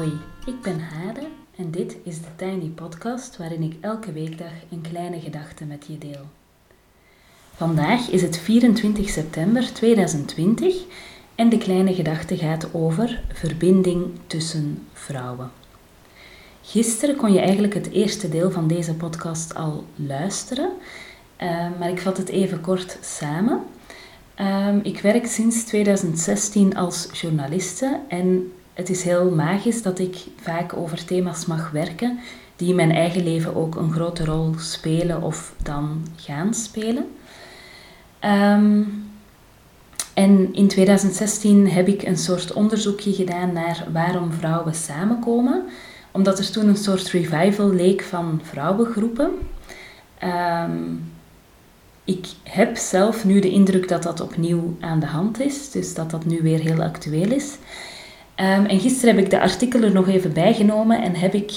Hoi, ik ben Hade en dit is de Tiny Podcast waarin ik elke weekdag een kleine gedachte met je deel. Vandaag is het 24 september 2020 en de kleine gedachte gaat over verbinding tussen vrouwen. Gisteren kon je eigenlijk het eerste deel van deze podcast al luisteren, eh, maar ik vat het even kort samen. Ehm, ik werk sinds 2016 als journaliste en het is heel magisch dat ik vaak over thema's mag werken die in mijn eigen leven ook een grote rol spelen of dan gaan spelen. Ehm, en in 2016 heb ik een soort onderzoekje gedaan naar waarom vrouwen samenkomen, omdat er toen een soort revival leek van vrouwengroepen. Um, ik heb zelf nu de indruk dat dat opnieuw aan de hand is, dus dat dat nu weer heel actueel is. Um, en gisteren heb ik de artikelen nog even bijgenomen en heb ik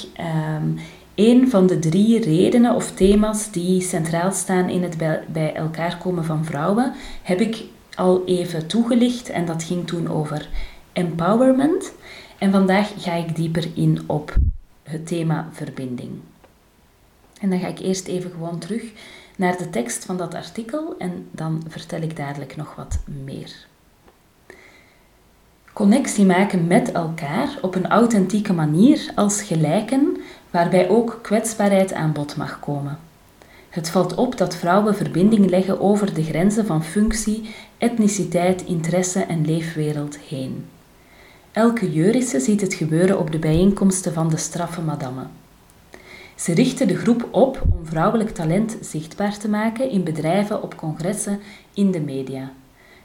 um, een van de drie redenen of thema's die centraal staan in het bij, bij elkaar komen van vrouwen, heb ik al even toegelicht en dat ging toen over empowerment. En vandaag ga ik dieper in op het thema verbinding. En dan ga ik eerst even gewoon terug naar de tekst van dat artikel en dan vertel ik dadelijk nog wat meer. Connectie maken met elkaar op een authentieke manier als gelijken, waarbij ook kwetsbaarheid aan bod mag komen. Het valt op dat vrouwen verbinding leggen over de grenzen van functie, etniciteit, interesse en leefwereld heen. Elke Jurische ziet het gebeuren op de bijeenkomsten van de straffe madame. Ze richten de groep op om vrouwelijk talent zichtbaar te maken in bedrijven, op congressen, in de media.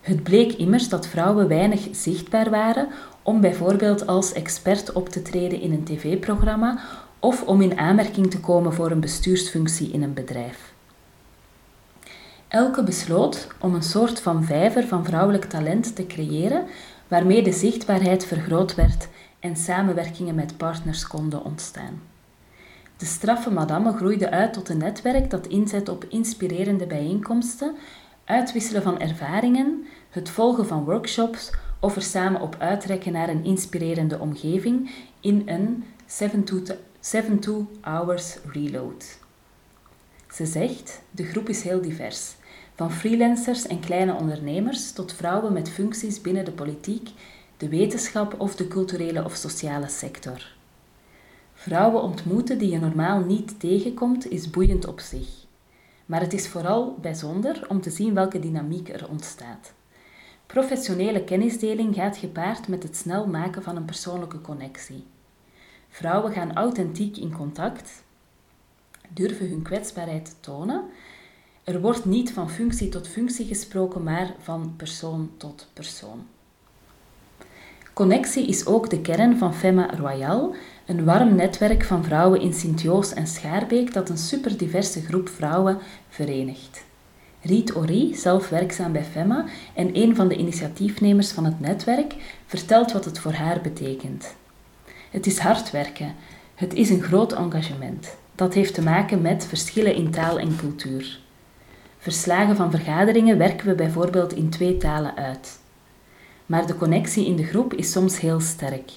Het bleek immers dat vrouwen weinig zichtbaar waren om bijvoorbeeld als expert op te treden in een tv-programma of om in aanmerking te komen voor een bestuursfunctie in een bedrijf. Elke besloot om een soort van vijver van vrouwelijk talent te creëren waarmee de zichtbaarheid vergroot werd en samenwerkingen met partners konden ontstaan. De straffe madame groeide uit tot een netwerk dat inzet op inspirerende bijeenkomsten, uitwisselen van ervaringen, het volgen van workshops of er samen op uitrekken naar een inspirerende omgeving in een 7-2 hours reload. Ze zegt, de groep is heel divers. Van freelancers en kleine ondernemers tot vrouwen met functies binnen de politiek, de wetenschap of de culturele of sociale sector. Vrouwen ontmoeten die je normaal niet tegenkomt is boeiend op zich. Maar het is vooral bijzonder om te zien welke dynamiek er ontstaat. Professionele kennisdeling gaat gepaard met het snel maken van een persoonlijke connectie. Vrouwen gaan authentiek in contact, durven hun kwetsbaarheid tonen. Er wordt niet van functie tot functie gesproken, maar van persoon tot persoon. Connectie is ook de kern van Femma Royal, een warm netwerk van vrouwen in Sint-Joos en Schaarbeek dat een superdiverse groep vrouwen verenigt. Riet Ori, zelf werkzaam bij FEMA en een van de initiatiefnemers van het netwerk, vertelt wat het voor haar betekent. Het is hard werken. Het is een groot engagement. Dat heeft te maken met verschillen in taal en cultuur. Verslagen van vergaderingen werken we bijvoorbeeld in twee talen uit. Maar de connectie in de groep is soms heel sterk.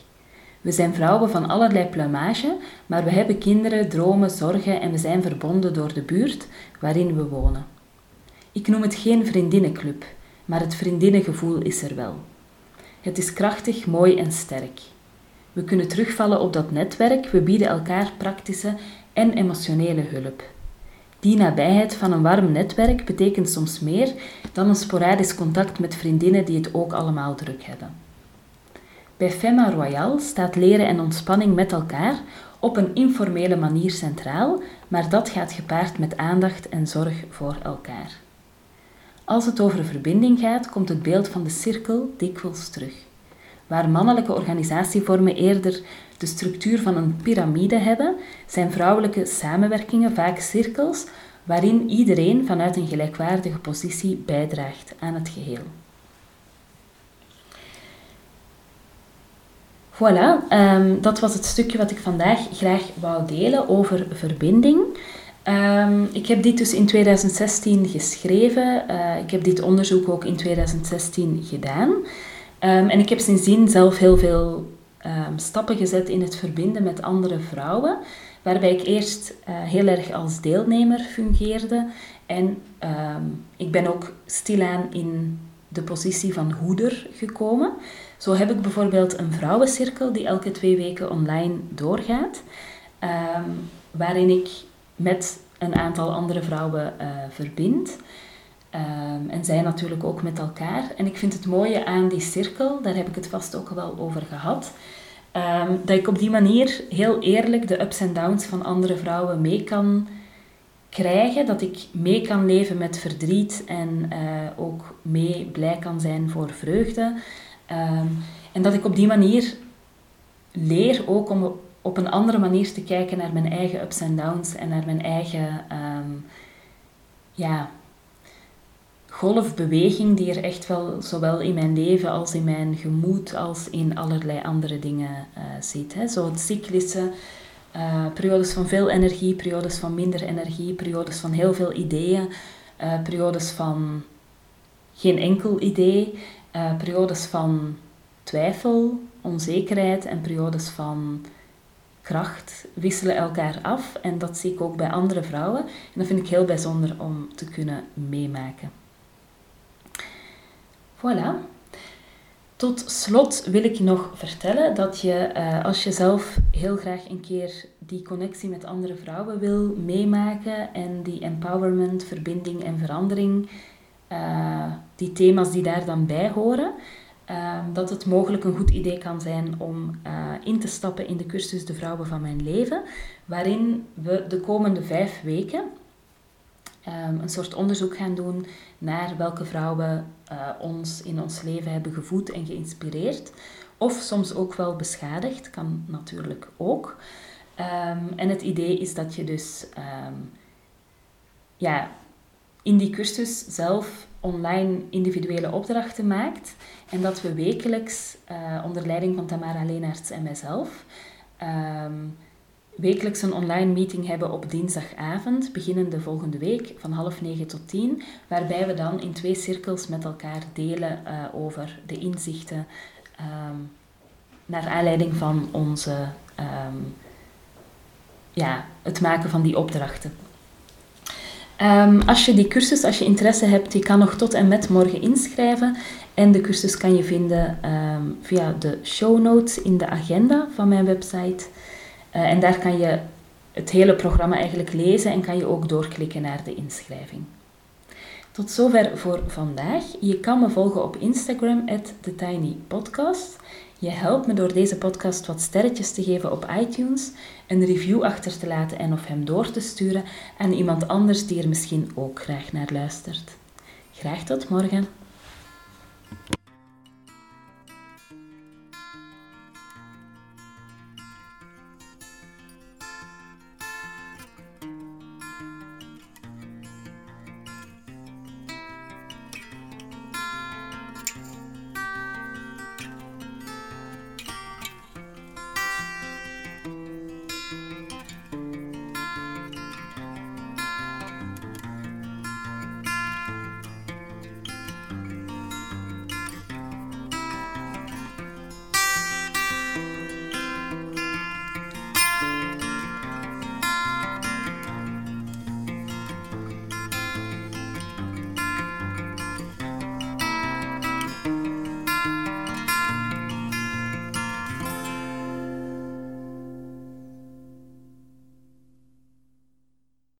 We zijn vrouwen van allerlei pluimage, maar we hebben kinderen, dromen, zorgen en we zijn verbonden door de buurt waarin we wonen. Ik noem het geen vriendinnenclub, maar het vriendinnengevoel is er wel. Het is krachtig, mooi en sterk. We kunnen terugvallen op dat netwerk, we bieden elkaar praktische en emotionele hulp. Die nabijheid van een warm netwerk betekent soms meer dan een sporadisch contact met vriendinnen die het ook allemaal druk hebben. Bij Femma Royal staat leren en ontspanning met elkaar op een informele manier centraal, maar dat gaat gepaard met aandacht en zorg voor elkaar. Als het over verbinding gaat, komt het beeld van de cirkel dikwijls terug. Waar mannelijke organisatievormen eerder de structuur van een piramide hebben, zijn vrouwelijke samenwerkingen vaak cirkels waarin iedereen vanuit een gelijkwaardige positie bijdraagt aan het geheel. Voilà, um, dat was het stukje wat ik vandaag graag wou delen over verbinding. Um, ik heb dit dus in 2016 geschreven. Uh, ik heb dit onderzoek ook in 2016 gedaan. Um, en ik heb sindsdien zelf heel veel ehm, stappen gezet in het verbinden met andere vrouwen, waarbij ik eerst eh, heel erg als deelnemer fungeerde en ehm, ik ben ook stilaan in de positie van hoeder gekomen. Zo heb ik bijvoorbeeld een vrouwencirkel die elke twee weken online doorgaat, ehm, waarin ik met een aantal andere vrouwen uh, verbind. Um, en zij natuurlijk ook met elkaar. En ik vind het mooie aan die cirkel, daar heb ik het vast ook wel over gehad, um, dat ik op die manier heel eerlijk de ups en downs van andere vrouwen mee kan krijgen. Dat ik mee kan leven met verdriet en uh, ook mee blij kan zijn voor vreugde. Um, en dat ik op die manier leer ook om op een andere manier te kijken naar mijn eigen ups en downs en naar mijn eigen ja, golfbeweging die er echt wel zowel in mijn leven als in mijn gemoed als in allerlei andere dingen uh, zit. Hè. Zo het cyclische, uh, periodes van veel energie, periodes van minder energie, periodes van heel veel ideeën, uh, periodes van geen enkel idee, periodes van twijfel, onzekerheid en periodes van kracht wisselen elkaar af. En dat zie ik ook bij andere vrouwen. En dat vind ik heel bijzonder om te kunnen meemaken. Voilà. Tot slot wil ik nog vertellen dat je, uh, als je zelf heel graag een keer die connectie met andere vrouwen wil meemaken en die empowerment, verbinding en verandering, uh, die thema's die daar dan bij horen, uh, dat het mogelijk een goed idee kan zijn om in te stappen in de cursus De Vrouwen van Mijn Leven, waarin we de komende vijf weken um, een soort onderzoek gaan doen naar welke vrouwen uh, ons in ons leven hebben gevoed en geïnspireerd. Of soms ook wel beschadigd, kan natuurlijk ook. Um, en het idee is dat je dus ja, in die cursus zelf online individuele opdrachten maakt. En dat we wekelijks, uh, onder leiding van Tamara Leenaerts en mijzelf, um, wekelijks een online meeting hebben op dinsdagavond, beginnende volgende week van half negen tot tien, waarbij we dan in twee cirkels met elkaar delen uh, over de inzichten um, naar aanleiding van onze, um, ja, het maken van die opdrachten. Um, als je die cursus, als je interesse hebt, je kan nog tot en met morgen inschrijven. En de cursus kan je vinden via de show notes in de agenda van mijn website. Uh, en daar kan je het hele programma eigenlijk lezen en kan je ook doorklikken naar de inschrijving. Tot zover voor vandaag. Je kan me volgen op Instagram, TheTinyPodcast. Je helpt me door deze podcast wat sterretjes te geven op iTunes, een review achter te laten en of hem door te sturen aan iemand anders die er misschien ook graag naar luistert. Graag tot morgen.